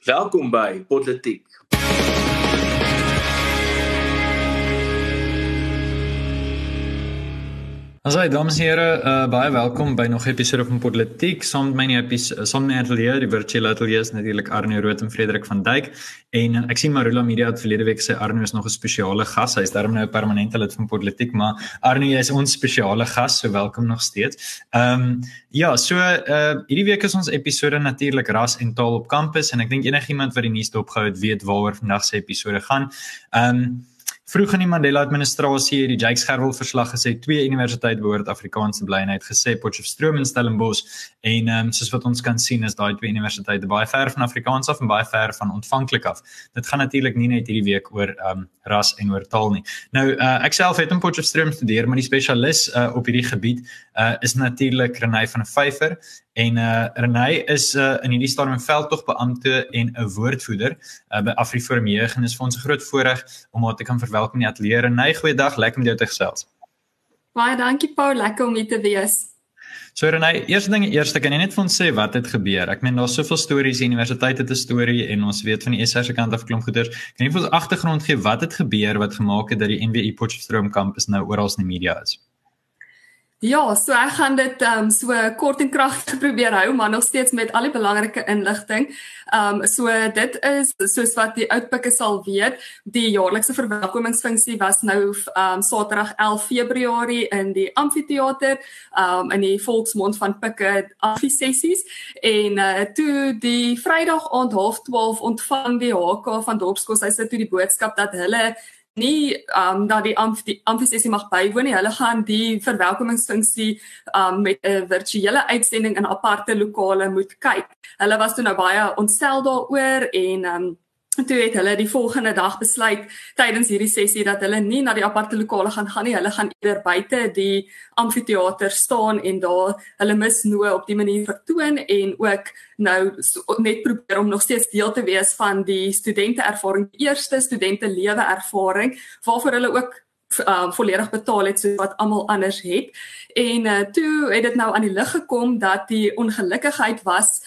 Welkom by Politiek. Asai dames en here, uh, baie welkom by nog 'n episode van Politiek. Saam met my in die saam met Atelier, die virtuele atelier is natuurlik Arno Rood en Frederik van Dijk. En uh, ek sien Marula Media het verlede week sê Arno is nog 'n spesiale gas. Hy's daarom nou 'n permanente lid van Politiek, maar Arno jy is ons spesiale gas, so welkom nog steeds. Ehm um, ja, so uh hierdie week is ons episode natuurlik ras en taal op kampus en ek dink enigiemand wat die nuus dopgehou het, weet waaroor vandag se episode gaan. Ehm um, Vroeg in die Mandela administrasie het die Jake Scherwel verslag gesê twee universiteite behoort Afrikaanse bly en hy het gesê Potchefstroom en Stellenbosch en ehm um, soos wat ons kan sien is daai twee universiteite baie ver van Afrikaans af en baie ver van ontvanklik af. Dit gaan natuurlik nie net hierdie week oor ehm um, ras en oor taal nie. Nou uh, ek self het in Potchefstroom studeer, maar die spesialis uh, op hierdie gebied uh, is natuurlik Renay van der Vyver En uh Renay is uh in hierdie stadium 'n veldtogbeampte en 'n woordvoerder uh, by Afriforum Jeug en is vir ons 'n groot voorreg om haar te kan verwelkom in die ateljee. Renay, goeiedag, lekker om jou te gesels. Baie dankie Paul, lekker om hier te wees. So Renay, eerste ding eers, kan jy net vir ons sê wat het gebeur? Ek meen daar's soveel stories, universiteit het 'n storie en ons weet van die SR se kant af klomp goeders. Kan jy vir ons agtergrond gee wat het gebeur wat gemaak het dat die NWI Potchefstroom kampus nou oral in die media is? Ja, so ek gaan dit ehm um, so kort en kragtig probeer hou, maar nog steeds met al die belangrike inligting. Ehm um, so dit is soos wat die oudpikke sal weet, die jaarlikse verwelkomingsfunksie was nou ehm um, Saterdag 11 Februarie in die amfitheater, ehm um, in die volksmond van Pikke amfisessies en uh, toe die Vrydag aand 12:30 ontvang die HK van Dorpskos, hy sê toe die boodskap dat hulle nie um dat die amf die amfisessie mag bywoon nie. Hulle gaan die verwelkomingsfunksie um met 'n virtuele uitsending in aparte lokale moet kyk. Hulle was toe nou baie ontstel daaroor en um toe het hulle die volgende dag besluit tydens hierdie sessie dat hulle nie na die aparte lokale gaan gaan nie. Hulle gaan eerder buite die amfitheater staan en daar hulle misnoë op die manier vertoon en ook nou so, net probeer om nog steeds deel te wees van die studente ervaring, eerste studente lewe ervaring waarvoor hulle ook um, volledig betaal het soos wat almal anders het. En uh, toe het dit nou aan die lig gekom dat die ongelukkigheid was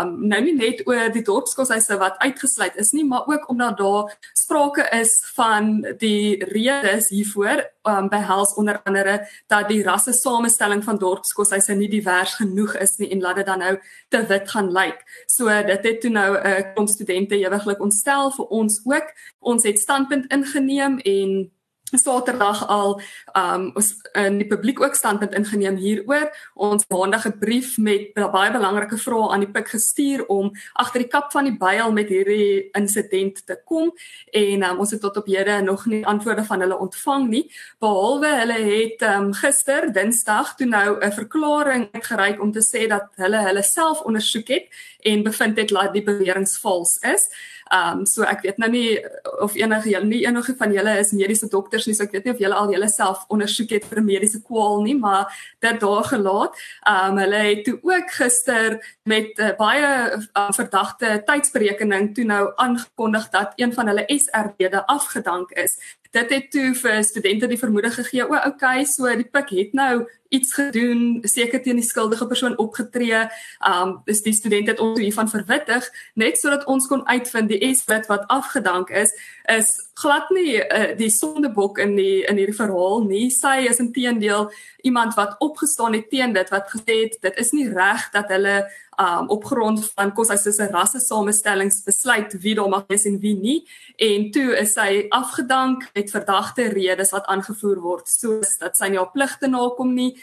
um, nou nie net oor die dorpskoshuise wat uitgesluit is nie, maar ook omdat daar sprake is van die redes hiervoor, um, behels onder andere dat die rasse samestelling van dorpskoshuise nie divers genoeg is nie en laat dit dan nou te wit gaan lyk. So dit het toe nou 'n uh, klomp studente ewiglik ontstel vir ons ook. Ons het standpunt ingeneem en Saterdag al um ons in die publiek ook standpunt ingeneem hieroor. Ons maandag 'n brief met baie belangrike vrae aan die PIK gestuur om agter die kap van die byl met hierdie insident te kom en um, ons het tot op hede nog nie antwoorde van hulle ontvang nie. Behalwe hulle het um gister Dinsdag toe nou 'n verklaring uitgereik om te sê dat hulle hulle self ondersoek het en bevind het dat die beweringe vals is. Um, so ek weet nou nie of enige nie enige van julle is mediese dokters nie, so ek weet nie of julle al julle self ondersoek het vir mediese kwaal nie, maar dit daar gelaat. Ehm um, hulle het toe ook gister met uh, baie uh, verdagte tydsberekening toe nou aangekondig dat een van hulle SRD-de afgedank is dit het toe vir studente die vermoede gegee o, okay, so die pik het nou iets gedoen, seker teen die skuldige persoon opgetree. Um dis die studente het ons hiervan verwittig net sodat ons kon uitvind die S-wit wat afgedank is is glad nie uh, die sondebok in die in hierdie verhaal nie. Sy is intedeel iemand wat opgestaan het teen dit wat gesê het dit is nie reg dat hulle um op grond van kos hy se rasse samestellings besluit wie daar mag wees en wie nie. En toe is sy afgedank met verdagte redes wat aangevoer word. Soos dat sy nie haar pligte nakom nie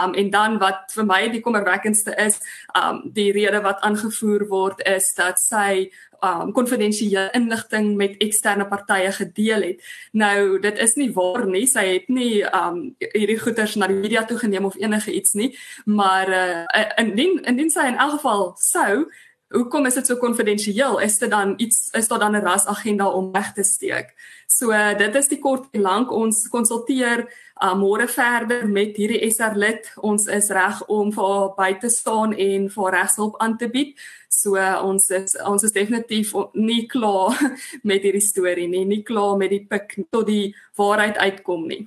um en dan wat vir my die kommerwekkendste is um die rede wat aangevoer word is dat sy um konfidensiële inligting met eksterne partye gedeel het. Nou dit is nie waar nie. Sy het nie um hierdie goeders na die media toe geneem of enige iets nie, maar uh indien indien sy in elk geval sou Hoekom is dit so konfidensieel? Is dit dan iets is daar dan 'n rasagenda om weg te steek? So uh, dit is die kort en lank ons konsulteer uh, môre verder met hierdie SR lid. Ons is reg om vir haar by te staan en vir regshulp aan te bied. So uh, ons is ons is definitief nie klaar met hierdie storie nie, nie klaar met die pik tot die waarheid uitkom nie.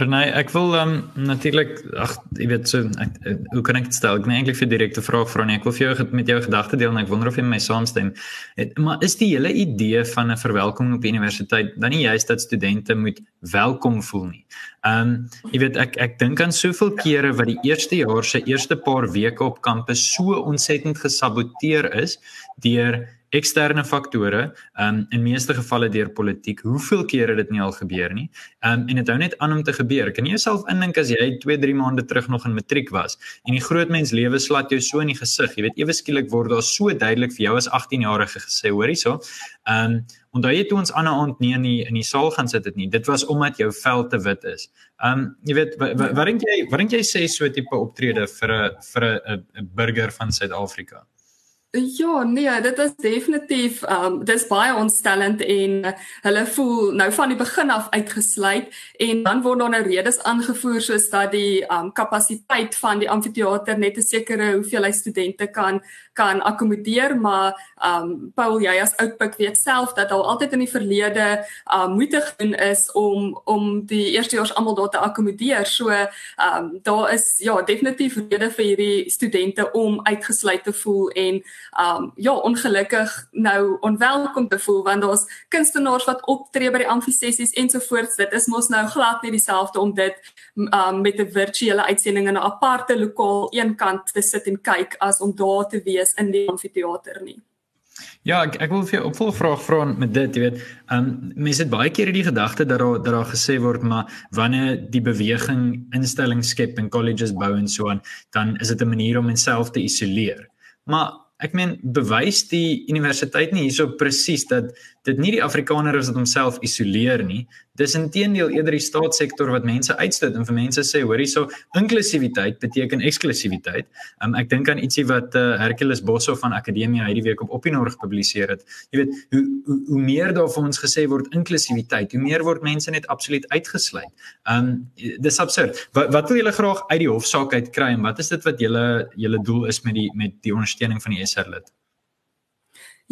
Renai, ek wil um natuurlik ag jy weet so ek, hoe kan ek dit stel? Ek net eintlik vir direkte vraag vra nie. Ek wil vir jou met jou gedagte deel en ek wonder of jy met my saamstem. Het, maar is die hele idee van 'n verwelkoming op universiteit dan nie juist dat studente moet welkom voel nie? Um jy weet ek ek dink aan soveel kere wat die eerste jaar se eerste paar weke op kampus so ontsettend gesaboteer is deur eksterne faktore, um in meeste gevalle deur politiek. Hoeveel kere het dit nie al gebeur nie? Um en dit hou net aan om te gebeur. Kan jy jouself indink as jy 2, 3 maande terug nog in matriek was en die groot mens lewe slat jou so in die gesig. Jy weet ewe skielik word daar so duidelik vir jou as 18-jarige gesê, hoor hierso. Um onthou jy toe ons aan 'n aand nie in die in die saal gaan sit het nie. Dit was omdat jou vel te wit is. Um jy weet wat dink jy wat dink jy sê so tipe optrede vir 'n vir 'n 'n burger van Suid-Afrika? Ja, nee, dit is definitief um dis baie ontstellend en uh, hulle voel nou van die begin af uitgesluit en dan word daar nou redes aangevoer soos dat die um kapasiteit van die amfitheater net 'n sekere hoeveelheid studente kan kan akkommodeer, maar um Paul jy as oudpik weet self dat al altyd in die verlede um moeite gedoen is om om die eerstejaars almal daar te akkommodeer. So um daar is ja, definitief rede vir hierdie studente om uitgesluit te voel en um ja ongelukkig nou onwelkom te voel want daar's kunstenaars wat optree by die amfisessies ensovoorts dit is mos nou glad nie dieselfde om dit um met 'n virtuele uitsending in 'n aparte lokaal eenkant te sit en kyk as om daar te wees in die amfitheater nie Ja, ek ek wil vir jou opvolgvraag vra met dit, jy weet, um mense het baie keer die gedagte dat daar dat daar gesê word maar wanneer die beweging instellings skep en colleges bou en so aan, dan is dit 'n manier om menself te isoleer. Maar ek meen bewys die universiteit nie hierso presies dat dit nie die Afrikaner is wat homself isoleer nie. Dis intedeel eerder die staatssektor wat mense uitstoot en vir mense sê hoor hierso inklusiwiteit beteken eksklusiwiteit. Um, ek dink aan ietsie wat uh, Hercules Bosso van Akademia hierdie week op Opinor gepubliseer het. Jy weet hoe hoe, hoe meer daar vir ons gesê word inklusiwiteit, hoe meer word mense net absoluut uitgesluit. Um dis absurd. Wat wat wil julle graag uit die hofsaak uit kry en wat is dit wat julle julle doel is met die met die ondersteuning van die SR-lid?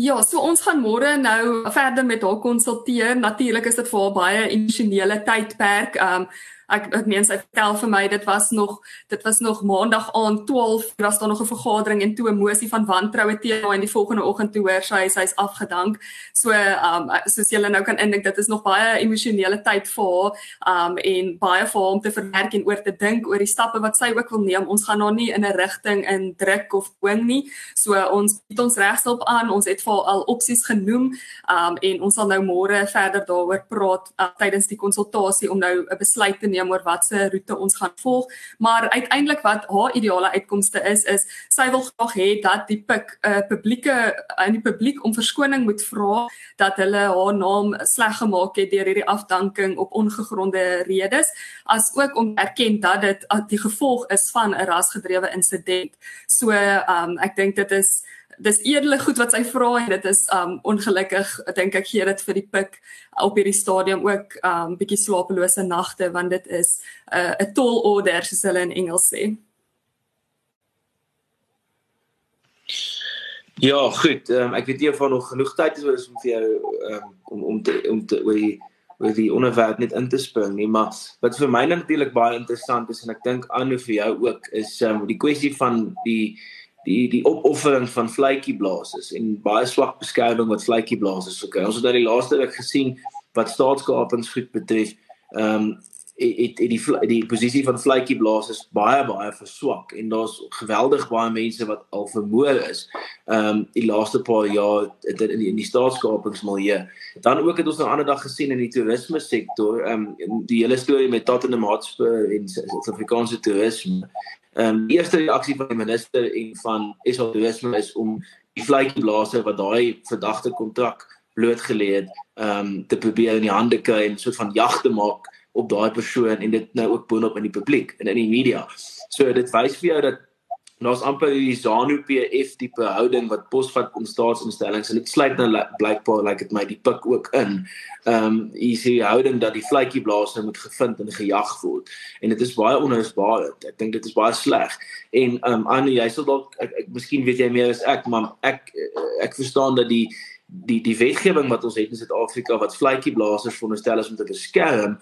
Ja, so ons gaan môre nou verder met haar konsulteer. Natuurlik is dit vir haar baie emosionele tydperk. Um ek ek meen sy vertel vir my dit was nog dit was nog maandag aand 12 was daar nog 'n vergadering en toe 'n mosie van wantroue teen haar en die volgende oggend toe hoor sy sy's afgedank. So um soos julle nou kan indink dit is nog baie emosionele tyd vir haar um en baie vir haar om te verwerk en oor te dink oor die stappe wat sy ook wil neem. Ons gaan haar nie in 'n rigting in druk of dwing nie. So ons bied ons regshulp aan. Ons het vir al opsies genoem um en ons sal nou môre verder daaroor praat uh, tydens die konsultasie om nou 'n besluit te neem neem oor watse roete ons gaan volg, maar uiteindelik wat haar ideale uitkomste is is sy wil graag hê dat die pik 'n uh, publieke in die publiek om verskoning moet vra dat hulle haar naam sleg gemaak het deur hierdie afdanking op ongegronde redes, as ook om erken dat dit die gevolg is van 'n rasgedrewe insident. So, um ek dink dit is dis edele goed wat sy vra en dit is um ongelukkig dink ek gee dit vir die pik op hierdie stadium ook um bietjie slapelose nagte want dit is 'n uh, tall order soos hulle in Engels sê. Ja, goed. Um, ek weet nie of daar nog genoeg tyd is om vir jou um, om om te om te oor die oor die onderwerp net in te spring nie, maar wat vir my natuurlik baie interessant is en ek dink aan vir jou ook is um, die kwessie van die die die opoffering van vletjieblassers en baie swak beskerming wat vletjieblassers verkry. Ons het nou die laaste week gesien wat staatskapings goed betref. Ehm um, het het die die posisie van vletjieblassers baie baie verswak en daar's geweldig baie mense wat al vermoor is. Ehm um, die laaste paar jaar in die, in die staatskapingsmilieu. Dan ook het ons nou ander dag gesien in die toerisme sektor, ehm um, die hele storie met Tottenham Hotspur en Suid-Afrikaanse toerisme. Ehm um, die eerste reaksie van die minister en van SA Toerisme is om die vletjieblaser wat daai verdagte kontrak blootgelê het, ehm um, te probeer in die hande kry en so van jag te maak op daai persoon en dit nou ook boonop in die publiek en in die media. So dit wys vir jou dat daar's amper die ZANU PF tipe houding wat posvat in staatsinstellings en dit sluit nou blykbaar like dit my die pik ook in. Ehm um, jy sien die houding dat die vletjie blaasers moet gevind en gejag word en dit is baie onhersbaar. Ek dink dit is baie sleg. En ehm um, Annie, jy sal dalk ek, ek miskien weet jy meer as ek, maar ek ek verstaan dat die die die wetgewing wat ons het in Suid-Afrika wat vletjieblassers veronderstel is om te beskerm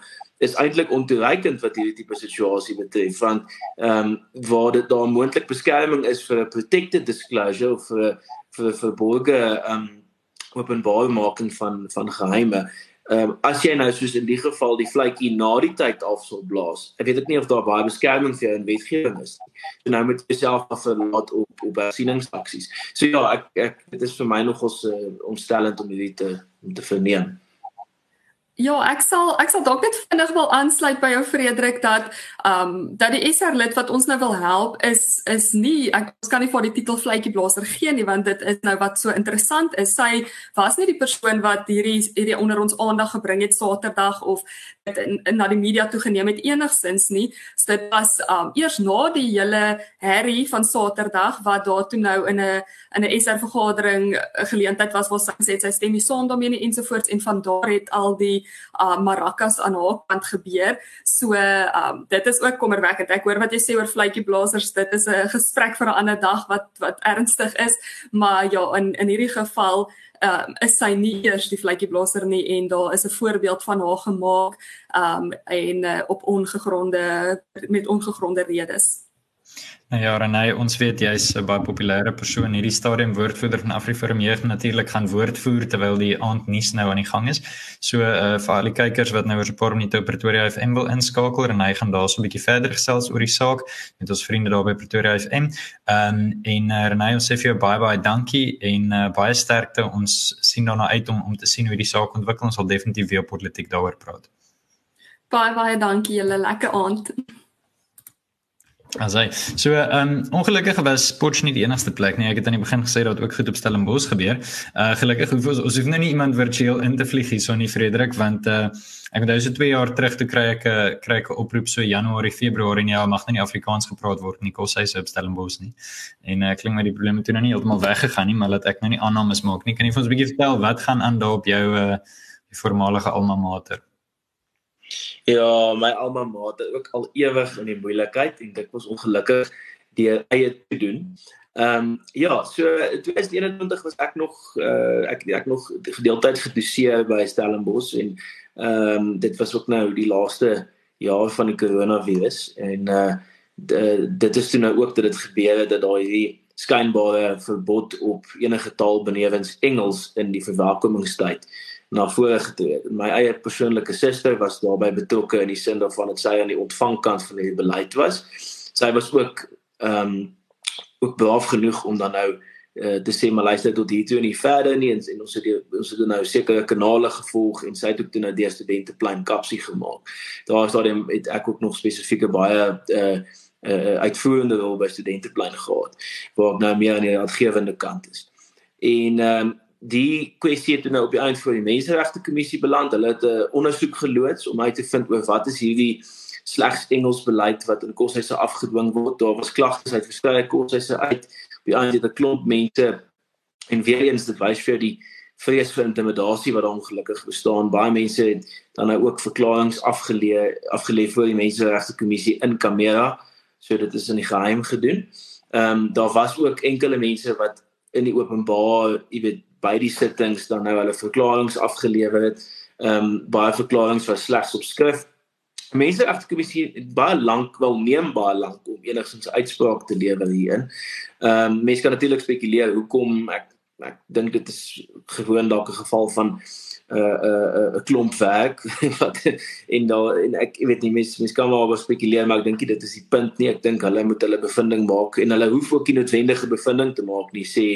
is eintlik ontoereikend wat hierdie tipe situasie betref want ehm um, waar dit daar moontlik beskerming is vir 'n protected disclosure of vir vir verborge ehm um, openbaarmaking van van geheime Ehm um, as jy nou soos in die geval die vletjie na die tyd af sou blaas. Ek weet ek nie of daar baie beskerming vir jou in wetgewing is nie. So nou moet jy self aflaat op op hersieningsaksies. So ja, ek ek dit is vir my nogals uh, omstellend om hierdie te om te verneem. Ja, ek sal ek sal dalk net vinnig wil aansluit by jou Frederik dat ehm um, dat die SR lid wat ons nou wil help is is nie ek ons kan nie vir die titel vletjie blaser gee nie want dit is nou wat so interessant is. Sy was nie die persoon wat hierdie hierdie onder ons aandag gebring het Saterdag of in na die media toe geneem het enigsins nie. So dit was um, eers na die hele herrie van Saterdag wat daar toe nou in 'n in 'n SR vergadering geleentheid was waar sy sê sy stem nie saam daarmee nie ensovoorts en van daar het al die uh maracas aan haar kant gebeur. So um dit is ook kommerwekkend. Ek hoor wat jy sê oor vletjie blaasers. Dit is 'n gesprek vir 'n ander dag wat wat ernstig is, maar ja, in in hierdie geval um is sy nie eers die vletjie blaaser nie en daar is 'n voorbeeld van haar gemaak um en uh, op ongegronde met ongegronde redes. Nou ja, Renay, ons weet jy's 'n baie populêre persoon hierdie stadium woordvoerder van AfriForum Jeug natuurlik gaan woordvoer terwyl die aandnuus nou aan die gang is. So uh vir al die kykers wat nou oor 'n paar minute op Pretoria FM wil inskakel, Renay gaan daar so 'n bietjie verder gesels oor die saak met ons vriende daar by Pretoria FM. Um en uh, Renay, ons sê vir jou baie baie dankie en uh, baie sterkte. Ons sien daarna uit om om te sien hoe die saak ontwikkel. Ons sal definitief weer politiek daaroor praat. Baie baie dankie julle, lekker aand. Asai. So, ehm um, ongelukkig was Potch nie die enigste plek nie. Ek het aan die begin gesê dat ook goed op Stellenbosch gebeur. Uh gelukkig hoef ons ons hoef nou nie iemand virtueel in te vlieg hier so nie Frederik want uh ek onthou so 2 jaar terug toe kry ek 'n uh, kry ek 'n oproep so Januarie, Februarie en ja, mag nou nie Afrikaans gepraat word nie. Kos hy se op Stellenbosch nie. En uh, klink my die probleme toe nou nie heeltemal weggegaan nie, maar laat ek nou nie aannames maak nie. Kan jy vir ons 'n bietjie vertel wat gaan aan daar op jou uh voormalige alma mater? Ja, my alma mater ook al ewig in die moeilikheid en dit was ongelukkig deur eie te doen. Ehm um, ja, so 2021 was ek nog uh, ek ek nog gedeeltyd gedoseer by Stellenbosch en ehm um, dit was ook nou die laaste jaar van die koronavirus en uh de, dit is toe nou ook dat dit gebeur het dat daai hierdie skynbare verbod op enige taal benewens Engels in die verwelkomingstyd na vore getree. My eie persoonlike suster was daarbey betrokke in die sin daarvan dat sy aan die ontvangkant van die beleid was. Sy was ook ehm um, ook braaf genoeg om dan nou uh, te sê maar luister tot hier toe en nie verder nie en, en ons het ons het nou sekere kanale gevolg en sy het ook toe nou die studenteplan kapsie gemaak. Daar is daar het ek ook nog spesifieke baie uh uh uitvoerende rol by studenteplan gehad waar ek nou meer aan die adgewende kant is. En ehm um, die kwessie het nou op die eind voor die menseregte kommissie beland. Hulle het 'n ondersoek geloods om uit te vind oor wat is hierdie slegs Engels beleid wat in koshuise afgedwing word. Daar was klagtes uit verskeie koshuise uit. Op die eind het 'n klomp mense en weer eens dit wys vir die vrees vir intimidasie wat ongelukkig bestaan. Baie mense het dan nou ook verklaringe afgelê afgelê voor die menseregte kommissie in kamera. So dit is in die geheim gedoen. Ehm um, daar was ook enkele mense wat in die openbaar, jy weet, by die sittings dan nou hulle verklaringe afgelewer het. Ehm um, baie verklaringe was slegs op skrif. Mense agter kommissie baie lank wel neem baie lank om enigstens uitspraak te lewer hierin. Ehm um, mense kan natuurlik spekuleer hoekom ek ek dink dit is gewoon dalk 'n geval van uh, 'n uh, klomp werk wat en daar en ek weet nie mense mense kan maar spekuleer maar ek dink dit is die punt nie ek dink hulle moet hulle bevinding maak en hulle hoef ook nie noodwendige bevinding te maak nie sê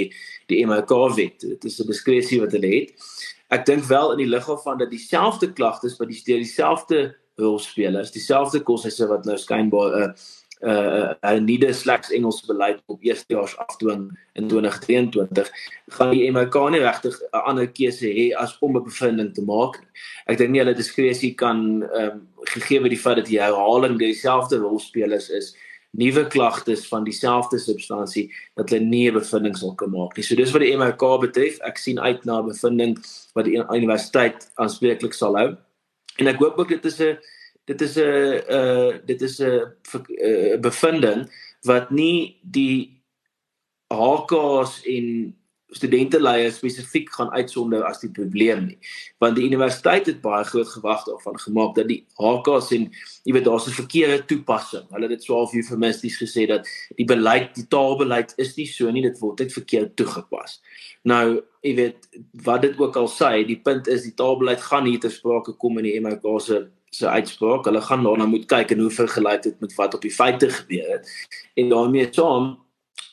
die MK wet. Dit is 'n diskresie wat hulle het. Ek dink wel in die lig van dat dieselfde klagtes by die dieselfde rolspelers, dieselfde koshuise wat nou skynbaar 'n uh, uh, uh, nie die slegs Engels beleid op eerstejaars afdwing in 2023 gaan die MK nie regtig 'n ander keuse hê as om 'n bevinding te maak nie. Ek dink nie hulle diskresie kan ehm um, gegee word die feit dat die herhaling dieselfde rolspelers is nuwe klagtes van dieselfde substansie dat hulle nie 'n bevinding sal kan maak nie. So dis wat die MRK betref. Ek sien uit na 'n bevinding wat die universiteit aanspreeklik sal hou. En ek hoop ook dit is 'n dit is 'n uh dit is 'n bevinding wat nie die HK's en studenteleiers spesifiek gaan uitsonder as die probleem nie. Want die universiteit het baie groot gewag daarvan gemaak dat die HKs en jy weet daar's 'n verkeerde toepassing. Hulle het dit swaar eufemisties gesê dat die beleid, die taalbeleid is nie so nie, dit word net verkeerd toegepas. Nou, jy weet wat dit ook al sê, die punt is die taalbeleid gaan hier ter sprake kom in die MK se se uitspraak. Hulle gaan daarna moet kyk en hoe vergelyk dit met wat op die feite gebeur het. En daarmee saam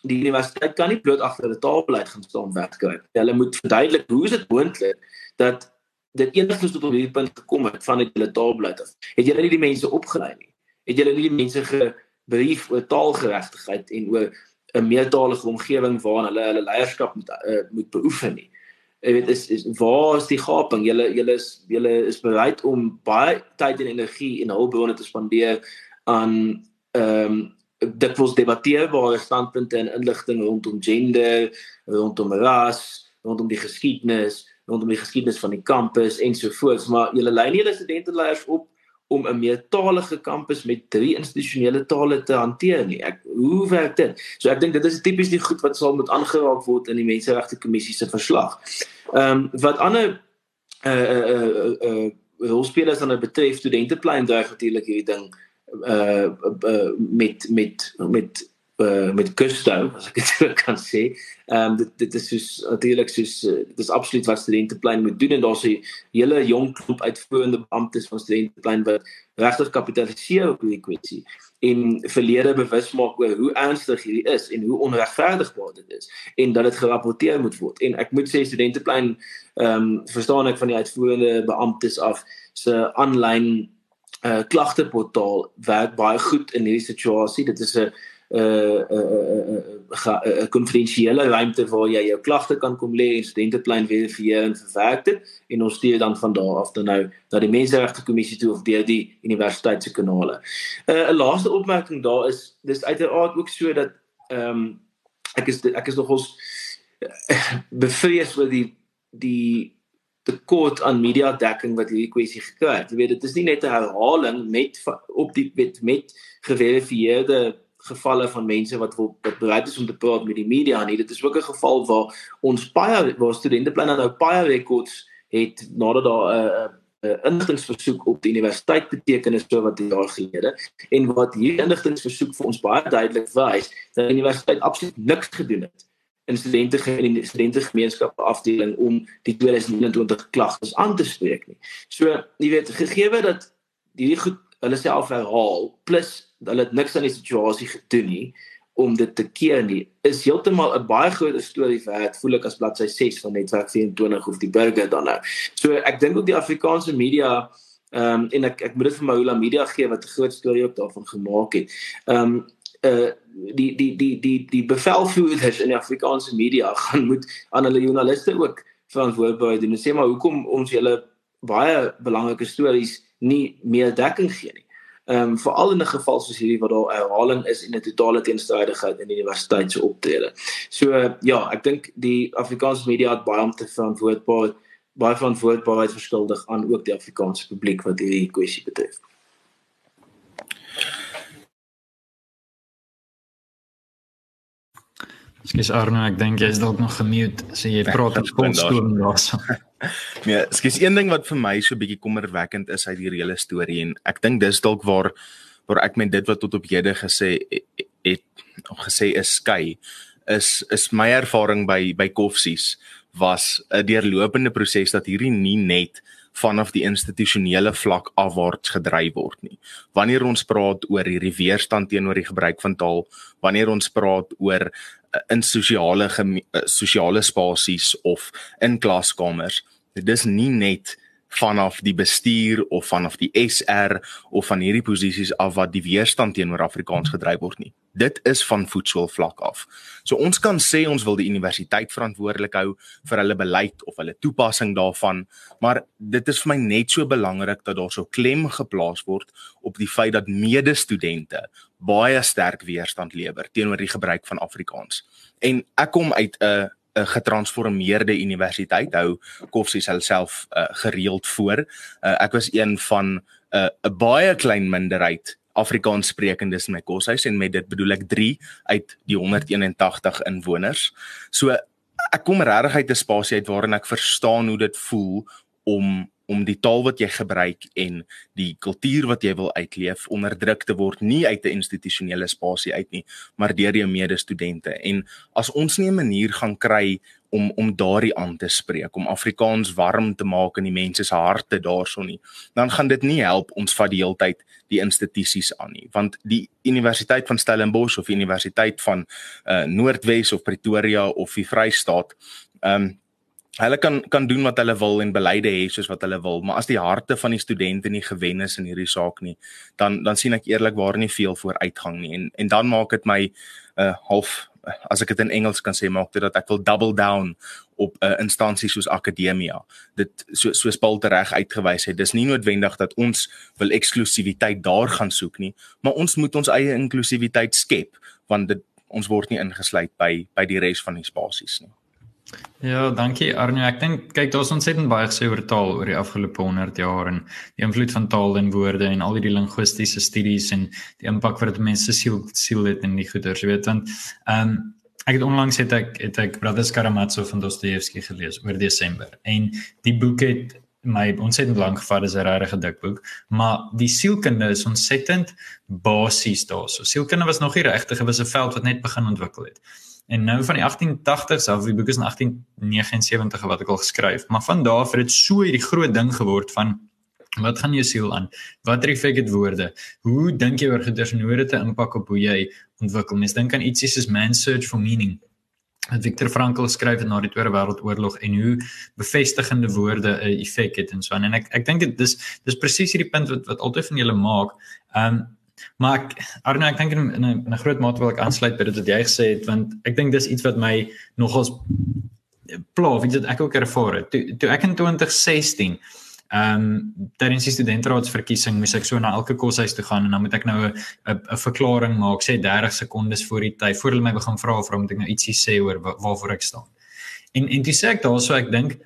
die universiteit kan nie bloot agter 'n taalbeleid gaan staan werkkry. Hulle moet verduidelik hoe is dit moontlik dat dit enigstens tot op hierdie punt gekom het van dit hulle taalbeleid af. Het julle nie die mense opgelei nie? Het julle nie die mense gebrief oor taalgeregtigheid en oor 'n meertalige omgewing waarin hulle hulle leierskap moet uh, moet beoefen nie? Jy weet is is waar is die gaping? Julle julle is julle is bereid om baie tyd en energie en hulpbronne te spandeer aan ehm um, dikwels debatteerbare standpunte en inligting rondom gender, rondom ras, rondom die geskiedenis, rondom die geskiedenis van die kampus ensovoorts, maar julle lei nie julle studenteleiers op om 'n meertalige kampus met drie institusionele tale te hanteer nie. Ek hoe werk dit? So ek dink dit is tipies die goed wat sal moet aangeraak word in die menseregte kommissie se verslag. Ehm um, wat ander uh uh uh, uh rolspelers dan betref studenteplein dreig natuurlik hierdie ding uh, uh met met met uh met gusto as ek dit kan sê. Ehm um, dit dit is soos natuurlik soos uh, dit is absoluut wat studenteplein moet doen en daar's 'n hele jong klomp uitvoerende beamptes van studenteplein wat regtig kapitaliseer op hierdie kwessie en verlede bewus maak oor hoe ernstig hierdie is en hoe onregverdigbaar dit is en dat dit gerapporteer moet word. En ek moet sê studenteplein ehm um, verstaan ek van die uitvoerende beamptes af se aanlyn uh klagteportaal werk baie goed in hierdie situasie. Dit is 'n 'n 'n 'n konfidensiële ruimte waar jy jou klagte kan kom lê en studenteplein verifieer en verwerk dit en ons stuur dan van daar af dan nou na die menseregte kommissie toe of deur die universiteit se kanale. 'n uh, laaste opmerking daar is dis uiteraard ook so dat ehm um, ek is ek is nogals bevrees oor die die tekort aan media dekking wat hierdie kwessie gekry het. Jy weet dit is nie net 'n herhaling met op die met, met geverifieerde gevalle van mense wat wil wat bereid is om te praat met die media nie. Dit is ook 'n geval waar ons baie waar studente plan nou baie rekords het nadat daar 'n uh, 'n uh, inligtingversoek op die universiteit beteken is so wat jaar gelede en wat hierdie inligtingversoek vir ons baie duidelik wys dat die universiteit absoluut niks gedoen het in studente in die studentegemeenskap afdeling om die 2021 klagtes aan te spreek nie. So, jy weet, gegee dat hierdie goed hulle self herhaal plus hulle het niks aan die situasie gedoen nie om dit te keer nie, is heeltemal 'n baie groot storie werd voel ek as bladsy 6 van netwerk 24 of die burger dan nou. So ek dink ook die Afrikaanse media ehm um, en ek ek moet dit vir Mahula Media gee wat 'n groot storie op daarvan gemaak het. Ehm um, uh die die die die die bevelvoerders in die Afrikaanse media gaan moet aan hulle joernaliste ook verantwoordbaar doen. Sê maar hoekom ons julle baie belangrike stories nie meer dekking gee nie. Ehm um, veral in 'n geval soos hierdie wat daar herhaling is en 'n totale teenstrydigheid in die universiteit se optrede. So uh, ja, ek dink die Afrikaanse media het baie om te verantwoordbaar baie verantwoordbaarheid verskuldig aan ook die Afrikaanse publiek wat hierdie kwessie betref. Skus Arno, ek dink jy's dalk nog gemute, so jy praat op volstoom daarso. Nee, skus een ding wat vir my so bietjie kommerwekkend is uit hierdie hele storie en ek dink dis dalk waar waar ek met dit wat tot op hede gesê het of gesê is skei is is my ervaring by by Koffsies was 'n deurlopende proses dat hierdie nie net vanaf die institusionele vlak afwaarts gedryf word nie. Wanneer ons praat oor hierdie weerstand teenoor die gebruik van taal, wanneer ons praat oor in sosiale eh, sosiale spasies of in klaskamers. Dit is nie net vanaf die bestuur of vanaf die SR of van hierdie posisies af wat die weerstand teenoor Afrikaans gedryf word nie. Dit is van voetsoolvlak af. So ons kan sê ons wil die universiteit verantwoordelik hou vir hulle beleid of hulle toepassing daarvan, maar dit is vir my net so belangrik dat daar so klem geplaas word op die feit dat medestudente baie sterk weerstand lewer teenoor die gebruik van Afrikaans. En ek kom uit 'n 'n getransformeerde universiteit hou Koffsies self uh, gereeld voor. Uh, ek was een van 'n uh, baie klein minderheid Afrikaans sprekendes in my koshuis en met dit bedoel ek 3 uit die 181 inwoners. So ek kom regtig uit 'n spasie uit waarin ek verstaan hoe dit voel om om die taal wat jy gebruik en die kultuur wat jy wil uitleef onderdruk te word nie uit 'n institusionele spasie uit nie maar deur jou medestudente. En as ons nie 'n manier gaan kry om om daardie aan te spreek om Afrikaans warm te maak in die mense se harte daarson nie dan gaan dit nie help ons vat die heeltyd die institusies aan nie. Want die Universiteit van Stellenbosch of Universiteit van uh, Noordwes of Pretoria of die Vrystaat ehm um, hulle kan kan doen wat hulle wil en beleide hê soos wat hulle wil, maar as die harte van die studente nie gewen is in hierdie saak nie, dan dan sien ek eerlikwaar nie veel vooruitgang nie. En en dan maak dit my uh, half as ek dit in Engels kan sê, maak dit dat ek wil double down op 'n uh, instansie soos akademia. Dit so soos Paul tereg uitgewys het, dis nie noodwendig dat ons wil eksklusiwiteit daar gaan soek nie, maar ons moet ons eie inklusiwiteit skep want dit ons word nie ingesluit by by die res van die spasies nie. Ja, dankie Arno. Ek dink kyk daar's ontsettend baie gesê oor taal oor die afgelope 100 jaar en die invloed van taal en woorde en al die linguistiese studies en die impak wat dit mense siel siel het in die goeders, weet want ehm um, ek het onlangs het ek het ek Brothers Karamazov van Dostoevsky gelees oor Desember en die boek het my ontsettend lank gevat is 'n regtig dik boek, maar die sielkunde is ontsettend basies daarso. Sielkunde was nog nie regtig, 'n veld wat net begin ontwikkel het. En nou van die 1880s af, die boek is in 1879 wat ek al geskryf, maar van daar af het dit so hierdie groot ding geword van wat gaan jou siel aan? Wat reflek dit woorde? Hoe dink jy oor gedesnoorde te impak op hoe jy ontwikkel? Mens dink aan ietsie soos man's search for meaning. Wat Viktor Frankl skryf na die Tweede Wêreldoorlog en hoe bevestigende woorde 'n effek het en so aan. En ek ek dink dit dis dis presies hierdie punt wat wat altyd van julle maak. Ehm um, Maar ek Arno, ek dink in 'n in 'n groot mate wil ek aansluit by dit wat jy gesê het want ek dink dis iets wat my nogals pla, weet jy, ek ook ervaar het. Toe toe ek in 2016 ehm um, tydens die studentraadsverkiesing moes ek so na elke koshuis toe gaan en dan moet ek nou 'n 'n verklaring maak, sê 30 sekondes voor die tyd voor hulle my begin vra of moet ek nou ietsie sê oor waarvoor ek staan. En en dis ek daarso ek dink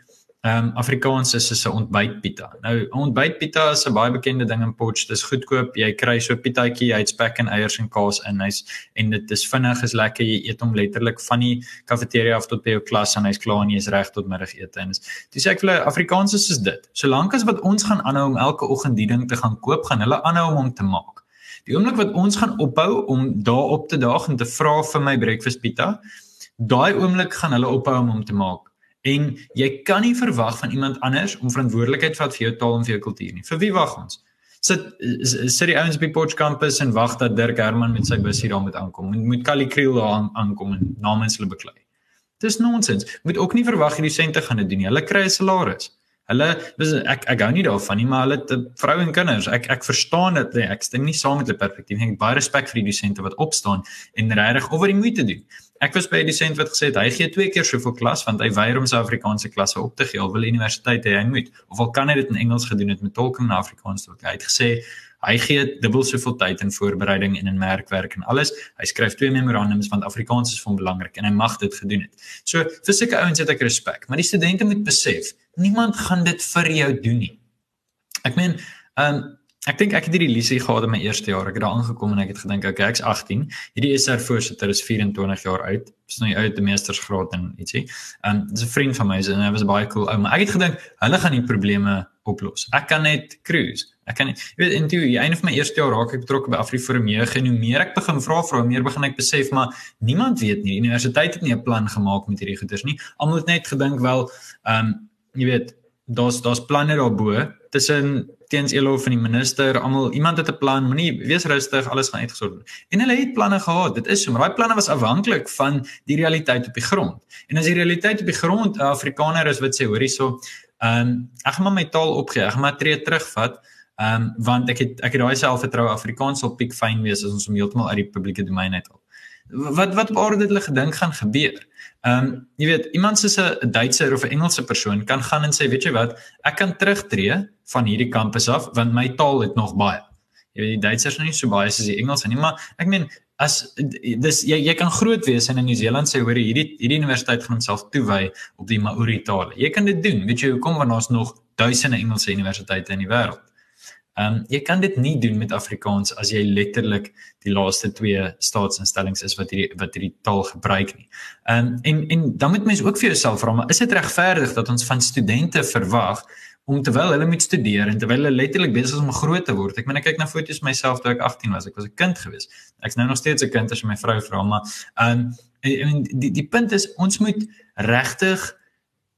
Ehm um, Afrikaans is is 'n ontbytpita. Nou ontbytpita is 'n baie bekende ding in Potch. Dis goedkoop. Jy kry so 'n pitaatjie, hy het spek en eiers en kaas in. Hy's en dit is vinnig, is lekker. Jy eet hom letterlik van die kafeteria af tot by jou klas en hy's klaar en jy's reg tot middagete. En dis ek vir hulle Afrikaans is soos dit. Solank as wat ons gaan aanhou om elke oggend die ding te gaan koop, gaan hulle aanhou om hom te maak. Die oomblik wat ons gaan ophou om daarop te daag en te vra vir my breakfast pita, daai oomblik gaan hulle ophou om hom te maak. En jy kan nie verwag van iemand anders om verantwoordelikheid vat vir jou taal en vir jou kultuur nie. Vir wie wag ons? Sit sit die ouens by Potch kampus en wag dat Dirk Herman met sy bus hier daar moet aankom. Moet moet Kali Kriel daar aankom en namens hulle beklei. Dis nonsens. Moet ook nie verwag hierdie sente gaan dit doen nie. Hulle kry 'n salaris. Hulle dis ek ek gou nie daarvan nie, maar hulle het vroue en kinders. Ek ek verstaan dit. Nee, ek stem nie saam met hulle perspektief nie. Ek baie respek vir die dosente wat opstaan en regtig oor die moeite doen. Ek was by 'n dosent wat gesê het hy gee twee keer soveel klas want hy weier om sy Afrikaanse klasse op te gee. Al wil universiteit hê hy moet of al kan hy dit in Engels gedoen het met tolking na Afrikaans toe. Hy het gesê hy gee dubbel soveel tyd in voorbereiding en in merkwerk en alles. Hy skryf twee memorandums want Afrikaans is vir hom belangrik en hy mag dit gedoen het. So vir sulke ouens het ek respek, maar die studente moet besef, niemand gaan dit vir jou doen nie. Ek meen, ehm um, Ek dink ek het hierdie lisie gehad in my eerste jaar. Ek het daar aangekom en ek het gedink, okay, ek's 18. Hierdie SR voorsitter is 24 jaar oud. Is nou die meestersgraad en ietsie. En dis 'n vriend van my en hy was baie cool. Maar ek het gedink hulle gaan die probleme oplos. Ek kan net cruise. Ek kan nie, jy weet in die einde van my eerste jaar raak ek betrokke by Afriforum Jeug en hoe meer ek begin vra vra, hoe meer begin ek besef maar niemand weet nie. Die universiteit het nie 'n plan gemaak met hierdie goeders nie. Almal het net gedink wel, ehm um, jy weet, daar's daar's planne daarbo tussen teens Elo van die minister, almal iemand het 'n plan, moenie wees rustig, alles gaan uitgesort word. En hulle het planne gehad. Dit is so, maar daai planne was afhanklik van die realiteit op die grond. En as die realiteit op die grond 'n Afrikaner is wat sê hoor hierso, ehm um, ek gaan my taal opgee, ek gaan maar tree terugvat. Ehm um, want ek het ek het daai selfvertroue Afrikaans sal piek fyn wees as ons hom heeltemal uit die publieke domein uithaal. Wat wat op aarde het hulle gedink gaan gebeur? Ehm um, jy weet iemand soos 'n Duitser of 'n Engelse persoon kan gaan en sê weet jy wat ek kan terugtreë van hierdie kampus af want my taal het nog baie. Jy weet die Duitsers is nie so baie soos die Engels nie maar ek meen as dis jy jy kan groot wees en in Nieu-Seeland sê hoor hierdie hierdie universiteit gaan homself toewy op die Maori taal. Jy kan dit doen. Weet jy hoekom want daar's nog duisende Engelse universiteite in die wêreld. Ehm um, jy kan dit nie doen met Afrikaans as jy letterlik die laaste twee staatsinstellings is wat hierdie wat hierdie taal gebruik nie. Ehm um, en en dan moet mens ook vir jouself vra, maar is dit regverdig dat ons van studente verwag om terwyl hulle moet studeer en terwyl hulle letterlik besig is om groot te word. Ek meen ek kyk na foto's myself toe ek 18 was. Ek was 'n kind gewees. Ek's nou nog steeds 'n kind as my vrou vra, maar ehm um, en, die die punt is ons moet regtig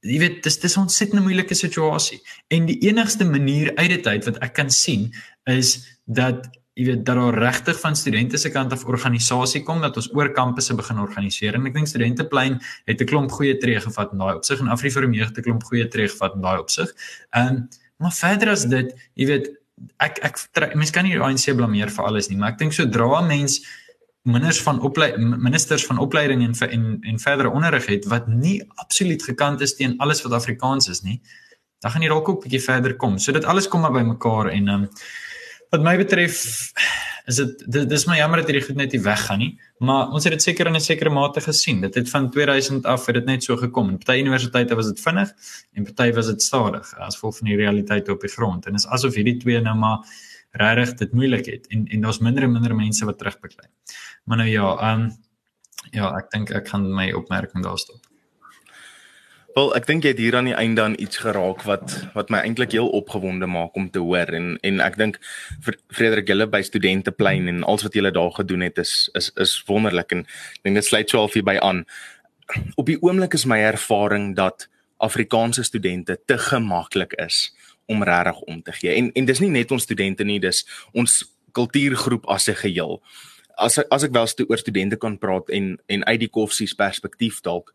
jy weet dis dis 'n ontsettend moeilike situasie. En die enigste manier uit dit uit wat ek kan sien is dat jy weet dat daar regtig van studente se kant af organisasie kom dat ons oor kampusse begin organiseer en ek dink studenteplein het 'n klomp goeie tree gevat in daai opsig en Afriforum het 'n klomp goeie tree gevat in daai opsig. Ehm um, maar verder as dit, jy weet ek ek mense kan nie die ANC blameer vir alles nie, maar ek dink sodra mense ministers van opleiding ministers van opleiding en en en verdere onderrig het wat nie absoluut gekant is teen alles wat Afrikaans is nie, dan gaan jy dalk ook 'n bietjie verder kom. So dit alles kom maar bymekaar en ehm um, wat my betref is dit dis maar jammer dat hierdie goed net nie weggaan nie, maar ons het dit seker in 'n sekere mate gesien. Dit het van 2000 af het dit net so gekom. In party universiteite was dit vinnig en party was dit stadig as gevolg van die realiteit op die grond. En is asof hierdie twee nou maar regtig dit moeilik het en en daar's minder en minder mense wat terugbeklei. Maar nou ja, ehm um, ja, ek dink ek gaan my opmerking daar stop. Wel, ek dink jy het hier aan die einde aan iets geraak wat wat my eintlik heel opgewonde maak om te hoor en en ek dink Frederik Gille by studenteplein en alles wat julle daar gedoen het is is is wonderlik en ek dink dit sluit so halfie by aan. Op die oomblik is my ervaring dat Afrikaanse studente te gemaklik is om regtig om te gee. En en dis nie net ons studente nie, dis ons kultuurgroep as 'n geheel. As as ek wel stu oor studente kan praat en en uit die koffsies perspektief dalk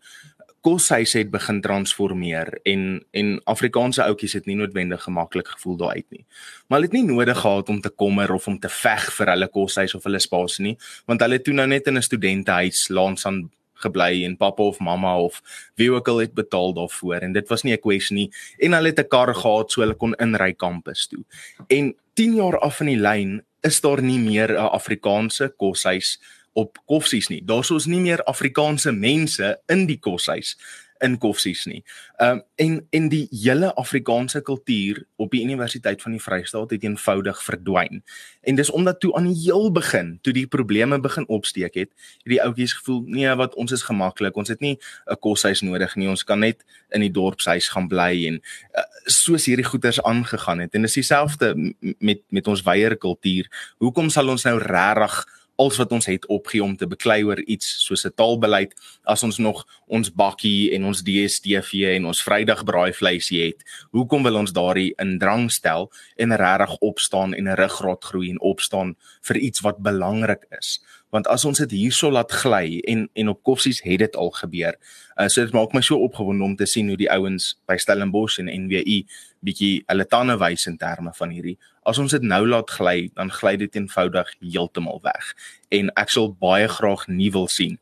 koshuise het begin transformeer en en Afrikaanse ouetjies het nie noodwendig gemaklik gevoel daar uit nie. Maar hulle het nie nodig gehad om te kommer of om te veg vir hulle koshuis of hulle spasie nie, want hulle het toe nou net in 'n studentehuis laans aan gebly en pappa of mamma of wie ook al het betaal daarvoor en dit was nie 'n kwessie nie en hulle het 'n kar gehad so hulle kon inry kampus toe. En 10 jaar af in die lyn is daar nie meer 'n Afrikaanse koshuis op koffsies nie. Daar's ons nie meer Afrikaanse mense in die koshuis in koffsies nie. Ehm um, en en die hele Afrikaanse kultuur op die Universiteit van die Vrystaat het eenvoudig verdwyn. En dis omdat toe aan die heel begin, toe die probleme begin opsteek het, het die ouetjies gevoel, nee, wat ons is gemaklik. Ons het nie 'n koshuis nodig nie. Ons kan net in die dorpshuis gaan bly en uh, soos hierdie goeters aangegaan het. En dis dieselfde met met ons weier kultuur. Hoekom sal ons nou regtig als wat ons het opgee om te beklei oor iets soos 'n taalbeleid as ons nog ons bakkie en ons DStv en ons Vrydag braaivleisie het. Hoekom wil ons daardie in drang stel en regtig opstaan en 'n ruggraat groei en opstaan vir iets wat belangrik is? Want as ons dit hierso laat gly en en op koffsies het dit al gebeur. Uh, so dit maak my so opgewonde om te sien hoe die ouens by Stellenbosch en NWU bietjie hulle tande wys in terme van hierdie as ons dit nou laat gly, dan gly dit eenvoudig heeltemal weg. En ek sal baie graag nie wil sien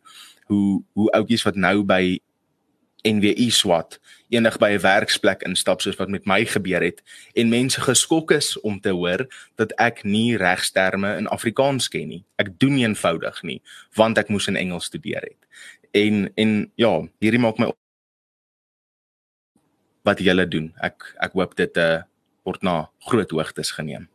hoe hoe ouetjies wat nou by NWI swat enig by 'n werksplek instap soos wat met my gebeur het en mense geskok is om te hoor dat ek nie regsterme in Afrikaans ken nie. Ek doen eenvoudig nie want ek moes in Engels studeer het. En en ja, hierdie maak my wat julle doen. Ek ek hoop dit uh, eh, word na groot hoogtes geneem.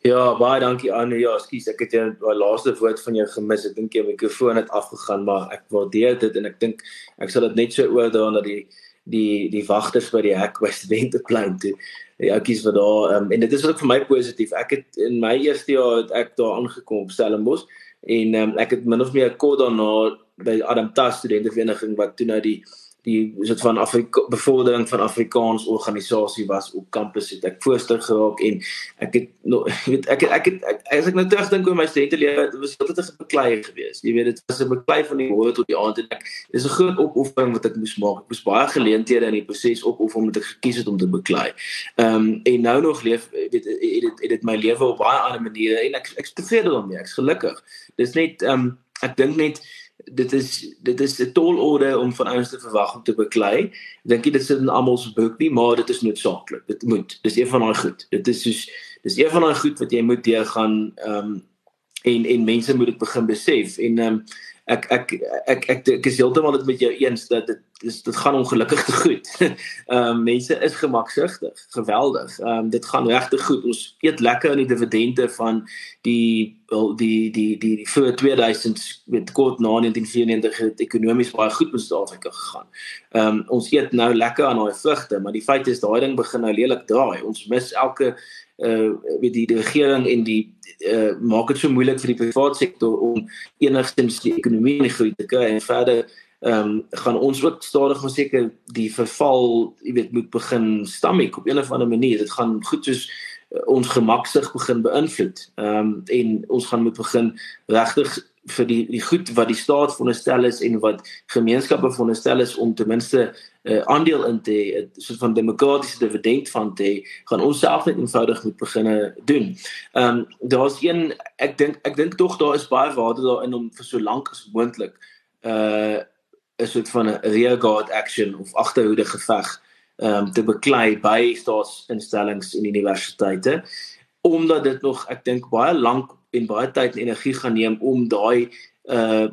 Ja, baie dankie Anne. Ja, skus, ek het jou die laaste woord van jou gemis. Ek dink jou mikrofoon het afgegaan, maar ek waardeer dit en ek dink ek sal dit net so oordra na die die die wagters by die hek by studenteplein toe. Die ouppies wat daar um, en dit is ook vir my positief. Ek het in my eerste jaar het ek daar aangekom op Stellenbosch en um, ek het min of meer kort daarna by Adam Tas studentevereniging wat toe nou die die soort van Afrika bevordering van Afrikaans organisasie was op kampus het ek voorsteur geraak en ek het nog weet ek ek het ek, as ek nou terugdink oor my studentelewe was dit 'n beklei geweest jy weet dit was 'n beklei van die môre tot die aand en ek dis 'n groot opoffering wat ek moes maak. Ek moes baie geleenthede in die proses opoffel om dit gekies het om te beklei. Ehm um, en nou nog leef weet het dit het dit my lewe op baie ander maniere en ek ek is tevrede daarmee ek's gelukkig. Dis net ehm um, ek dink net dit is dit is 'n tol orde om van ouens te verwag om te beklei. Dink jy dit sit in almal se boek nie, maar dit is noodsaaklik. Dit moet. Dis een van daai goed. Dit is soos dis een van daai goed wat jy moet deurgaan ehm um, en en mense moet dit begin besef en ehm um, ek ek ek ek ek is heeltemal dit met jou eens dat dit dis dit gaan ongelukkig te goed. Ehm um, mense is gemaksugtig, geweldig. Ehm um, dit gaan regtig goed. Ons eet lekker aan die dividende van die die die die die voor 2000 met kort na 1994 het ekonomies baie goed met Suid-Afrika gegaan. Ehm um, ons eet nou lekker aan daai vrugte, maar die feit is daai ding begin nou lelik draai. Ons mis elke uh weet die, die regering en die uh maak dit so moeilik vir die private sektor om enigstens die ekonomie in die groei te kry en verder ehm um, gaan ons ook stadig maar seker die verval, jy weet, moet begin stammiek op 'n of ander manier. Dit gaan goed soos uh, ons gemaksig begin beïnvloed. Ehm um, en ons gaan moet begin regtig vir die die goed wat die staat veronderstel is en wat gemeenskappe veronderstel is om ten minste 'n uh, eh, aandeel in te hê, 'n soort van demokratiese dividend van te hê, gaan ons self net eenvoudig moet begine doen. Ehm um, daar's een ek dink ek dink tog daar is baie waarde daarin om vir so lank as moontlik uh 'n soort van 'n rearguard action of agterhoede geveg ehm um, te beklei by staatsinstellings en universiteite omdat dit nog ek dink baie lank en baie tyd en energie gaan neem om daai uh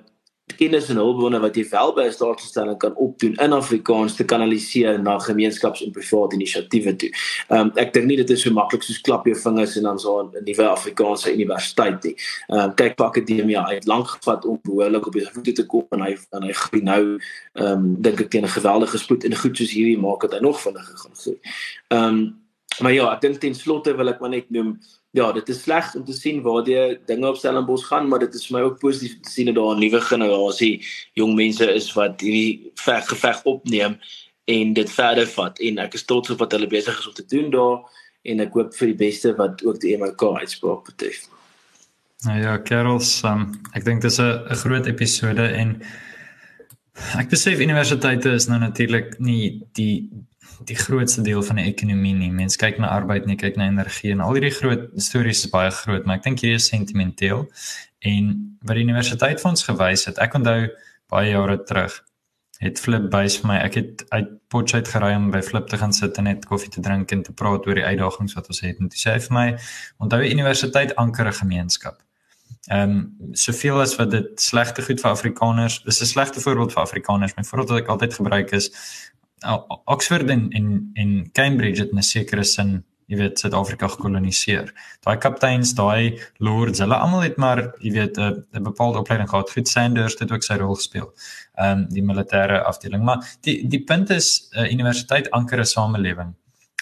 kennis en hulpbronne wat jy wel by 'n staatsinstelling kan opdoen in Afrikaans te kanaliseer na gemeenskaps- en private inisiatiewe toe. Ehm um, ek dink nie dit is so maklik soos klap jou vingers en dan so 'n nuwe Afrikaanse universiteit nie. Ehm um, kyk pak akademie uit lank gevat om behoorlik op die voete te kom en hy en hy groei nou ehm um, dink ek teen 'n geweldige spoed en goed soos hierdie maak dit hy nog vinniger gaan groei. Ehm um, maar ja, ek dink ten slotte wil ek maar net noem ja, dit is sleg om te sien waar die dinge op Stellenbosch gaan, maar dit is vir my ook positief om te sien dat daar 'n nuwe generasie jong mense is wat hierdie veg geveg opneem en dit verder vat en ek is trots op wat hulle besig is om te doen daar en ek hoop vir die beste wat ook die MK uitspraak betref. Nou ja, Carols, um, ek dink dit is 'n groot episode en ek besef universiteite is nou natuurlik nie die die grootste deel van die ekonomie nie. Mense kyk na arbeid, nie kyk na energie en al hierdie groot stories is baie groot, maar ek dink hierdie is sentimenteel. En wat die universiteit vir ons gewys het, ek onthou baie jare terug het Flip bys vir my. Ek het uit Potchefstroom gery om by Flip te gaan sit en net koffie te drink en te praat oor die uitdagings wat ons het. En hy sê vir my, onthou die universiteit anker 'n gemeenskap. Ehm um, soveel as wat dit slegte goed vir Afrikaners, dis 'n slegte voorbeeld vir Afrikaners. My voorbeeld wat ek altyd gebruik is Oxford en en en Cambridge het 'n sekere sin, jy weet, Suid-Afrika gekoloniseer. Daai kapteins, daai lords, hulle almal het maar, jy weet, 'n 'n bepaalde opleiding gehad. Goed Sanders het ook sy rol gespeel. Ehm um, die militêre afdeling, maar die die punt is 'n uh, universiteit anker 'n samelewing.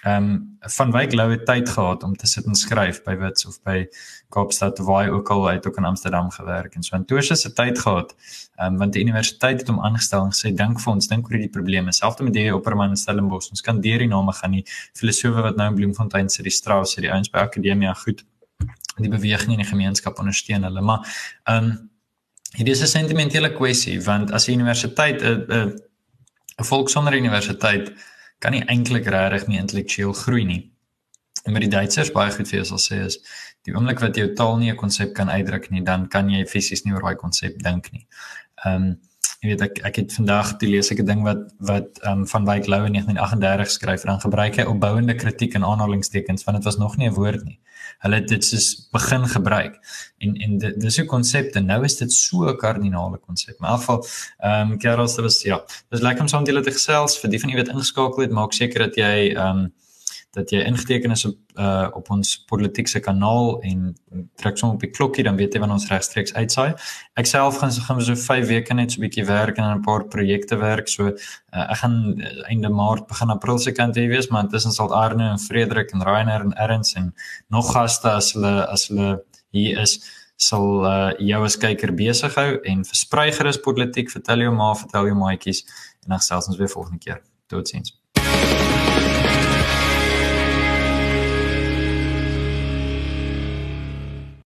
Ehm um, van Wyk Lou het tyd gehad om te sit en skryf by Wits of by Kaapstad waar hy ook al uit ook in Amsterdam gewerk en so en Toos het tyd gehad. Ehm um, want die universiteit het hom aangestel en sê dink vir ons dink oor die probleme. Selfs met die Opperman in Stellenbosch. Ons kan deur die name gaan nie. Filosofe wat nou in Bloemfontein sit, die Strauss, die ouens by Akademia goed. Die beweging in die gemeenskap ondersteun hulle, maar ehm um, Dit is 'n sentimentele kwessie want as 'n universiteit 'n 'n 'n volk sonder universiteit kan nie eintlik regtig nie intellektueel groei nie. En met die Duitsers baie goed vir jou sal sê is die oomblik wat jy jou taal nie 'n konsep kan uitdruk nie, dan kan jy fisies nie oor daai konsep dink nie. Ehm um, jy weet ek ek het vandag toe lees ek 'n ding wat wat ehm um, van Wyk Lou in 1938 skryf en dan gebruik hy opbouende kritiek en aanhalingstekens want dit was nog nie 'n woord nie. Hulle het dit soos begin gebruik. En en dis 'n konsep en nou is dit so 'n kardinale konsep. Maar in elk geval ehm um, Karels, dit was ja. Dis lekker om saam met julle te gesels vir die van julle wat ingeskakel het, maak seker dat jy ehm um, dat jy ingeteken is op uh op ons politieke kanaal en druk sommer op die klokkie dan weet jy wanneer ons regstreeks uitsaai. Ek self gaan gaan so 5 weke net so 'n bietjie werk en 'n paar projekte werk. So uh, ek gaan uh, einde Maart begin April se kant hier wees, maar intussen sal Arne en Frederik en Rainer en Erns en nog gaste as hulle as hulle hier is sal uh, jou as kyker besig hou en versprei gerus politiek, vertel jou ma, vertel jou maatjies en dan selfs ons weer volgende keer. Totsiens.